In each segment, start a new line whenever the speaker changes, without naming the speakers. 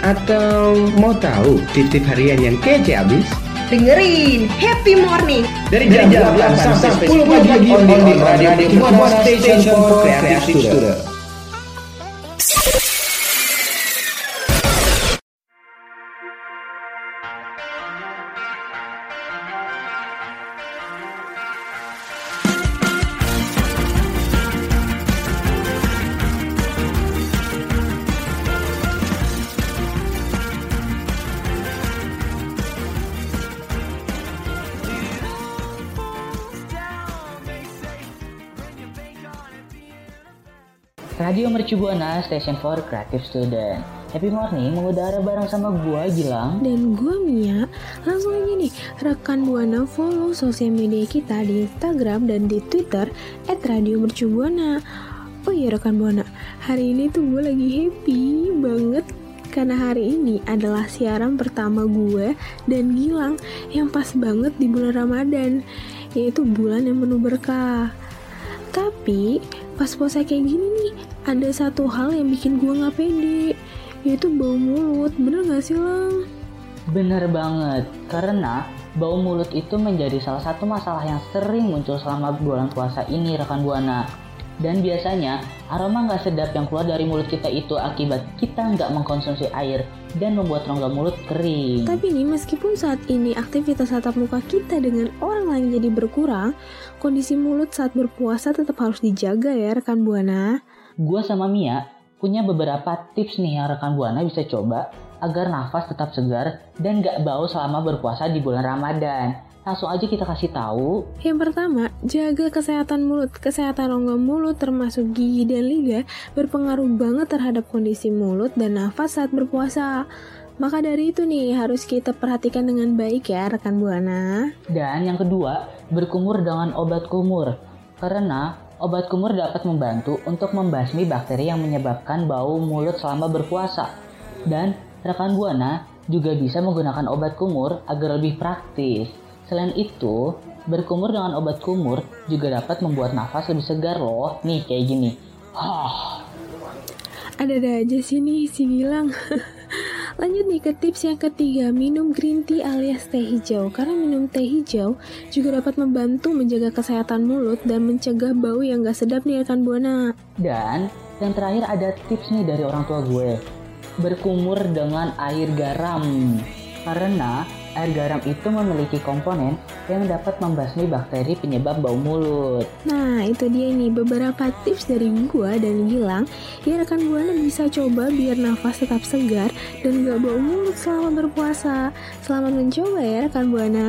Atau mau tahu tip-tip harian yang kece abis?
Dengerin Happy Morning
Dari jam 8 sampai 10 pagi on the Radio Pertumbuhan Station for Creative Student.
Radio Mercu Buana Station for Creative Student. Happy morning, mengudara bareng sama gua Gilang.
Dan gue Mia, langsung aja nih rekan Buana follow sosial media kita di Instagram dan di Twitter at Radio Mercu Buana. Oh iya rekan Buana, hari ini tuh gue lagi happy banget karena hari ini adalah siaran pertama gue dan Gilang yang pas banget di bulan Ramadan, yaitu bulan yang penuh berkah. Tapi pas puasa kayak gini nih, ada satu hal yang bikin gue nggak pede, yaitu bau mulut. Bener gak sih Lang?
Bener banget, karena bau mulut itu menjadi salah satu masalah yang sering muncul selama bulan puasa ini rekan Buana. Dan biasanya aroma nggak sedap yang keluar dari mulut kita itu akibat kita nggak mengkonsumsi air dan membuat rongga mulut kering.
Tapi nih, meskipun saat ini aktivitas tatap muka kita dengan orang lain jadi berkurang, kondisi mulut saat berpuasa tetap harus dijaga ya rekan Buana.
Gua sama Mia punya beberapa tips nih yang rekan Buana bisa coba agar nafas tetap segar dan gak bau selama berpuasa di bulan Ramadan. Langsung aja kita kasih tahu.
Yang pertama, jaga kesehatan mulut. Kesehatan rongga mulut termasuk gigi dan lidah berpengaruh banget terhadap kondisi mulut dan nafas saat berpuasa. Maka dari itu nih harus kita perhatikan dengan baik ya rekan Buana.
Dan yang kedua, berkumur dengan obat kumur. Karena obat kumur dapat membantu untuk membasmi bakteri yang menyebabkan bau mulut selama berpuasa. Dan rekan Buana juga bisa menggunakan obat kumur agar lebih praktis. Selain itu, berkumur dengan obat kumur juga dapat membuat nafas lebih segar loh. Nih kayak gini.
Ada-ada aja sih nih si Gilang. Lanjut nih ke tips yang ketiga, minum green tea alias teh hijau. Karena minum teh hijau juga dapat membantu menjaga kesehatan mulut dan mencegah bau yang gak sedap nih rekan Buana.
Dan yang terakhir ada tips nih dari orang tua gue. Berkumur dengan air garam. Karena air garam itu memiliki komponen yang dapat membasmi bakteri penyebab bau mulut.
Nah, itu dia nih beberapa tips dari gua dan Gilang ya rekan Buana bisa coba biar nafas tetap segar dan gak bau mulut selama berpuasa. Selamat mencoba ya rekan Buana.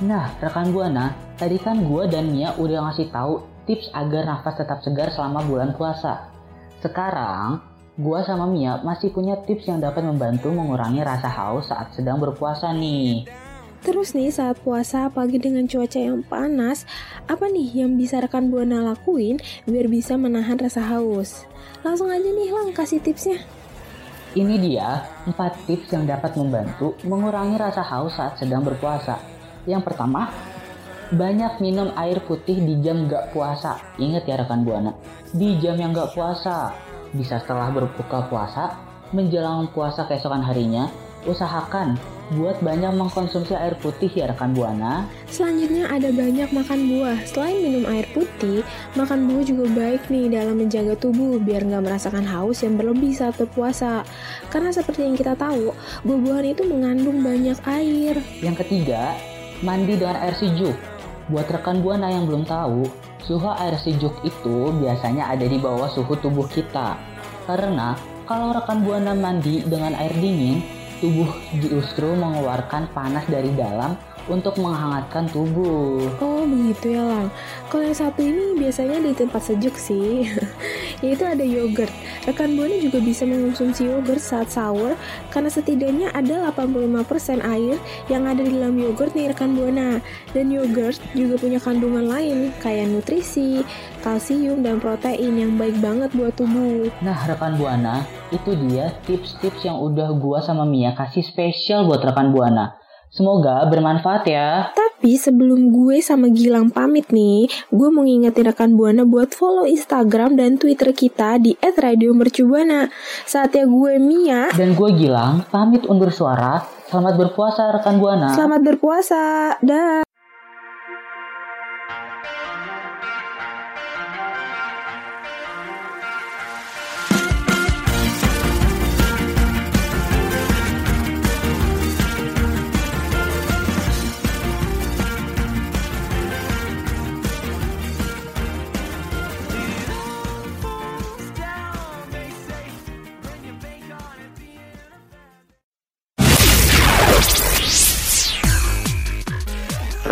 Nah, rekan Buana, tadi kan gue dan Mia udah ngasih tahu tips agar nafas tetap segar selama bulan puasa. Sekarang, gue sama Mia masih punya tips yang dapat membantu mengurangi rasa haus saat sedang berpuasa nih.
Terus nih saat puasa apalagi dengan cuaca yang panas, apa nih yang bisa rekan Buana lakuin biar bisa menahan rasa haus? Langsung aja nih Lang kasih tipsnya.
Ini dia 4 tips yang dapat membantu mengurangi rasa haus saat sedang berpuasa. Yang pertama, banyak minum air putih di jam gak puasa. Ingat ya rekan Buana, di jam yang gak puasa. Bisa setelah berbuka puasa, menjelang puasa keesokan harinya, usahakan buat banyak mengkonsumsi air putih ya rekan Buana.
Selanjutnya ada banyak makan buah. Selain minum air putih, makan buah juga baik nih dalam menjaga tubuh biar nggak merasakan haus yang berlebih saat berpuasa. Karena seperti yang kita tahu, buah-buahan itu mengandung banyak air.
Yang ketiga, mandi dengan air sejuk. Buat rekan Buana yang belum tahu, suhu air sejuk itu biasanya ada di bawah suhu tubuh kita. Karena kalau rekan Buana mandi dengan air dingin, tubuh justru mengeluarkan panas dari dalam untuk menghangatkan tubuh.
Oh begitu ya Lang. Kalau yang satu ini biasanya di tempat sejuk sih. Yaitu ada yogurt. Rekan Buana juga bisa mengonsumsi yogurt saat sahur karena setidaknya ada 85% air yang ada di dalam yogurt nih rekan Buana. Dan yogurt juga punya kandungan lain kayak nutrisi, kalsium dan protein yang baik banget buat tubuh.
Nah rekan Buana, itu dia tips-tips yang udah gua sama Mia kasih spesial buat rekan Buana. Semoga bermanfaat ya.
Tapi sebelum gue sama Gilang pamit nih, gue mau ngingetin rekan Buana buat follow Instagram dan Twitter kita di @radiomercubuana. Saatnya gue Mia.
Dan gue Gilang, pamit undur suara. Selamat berpuasa rekan Buana.
Selamat berpuasa. Dah.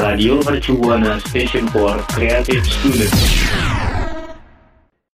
Radio Mercubuana Station for Creative Students.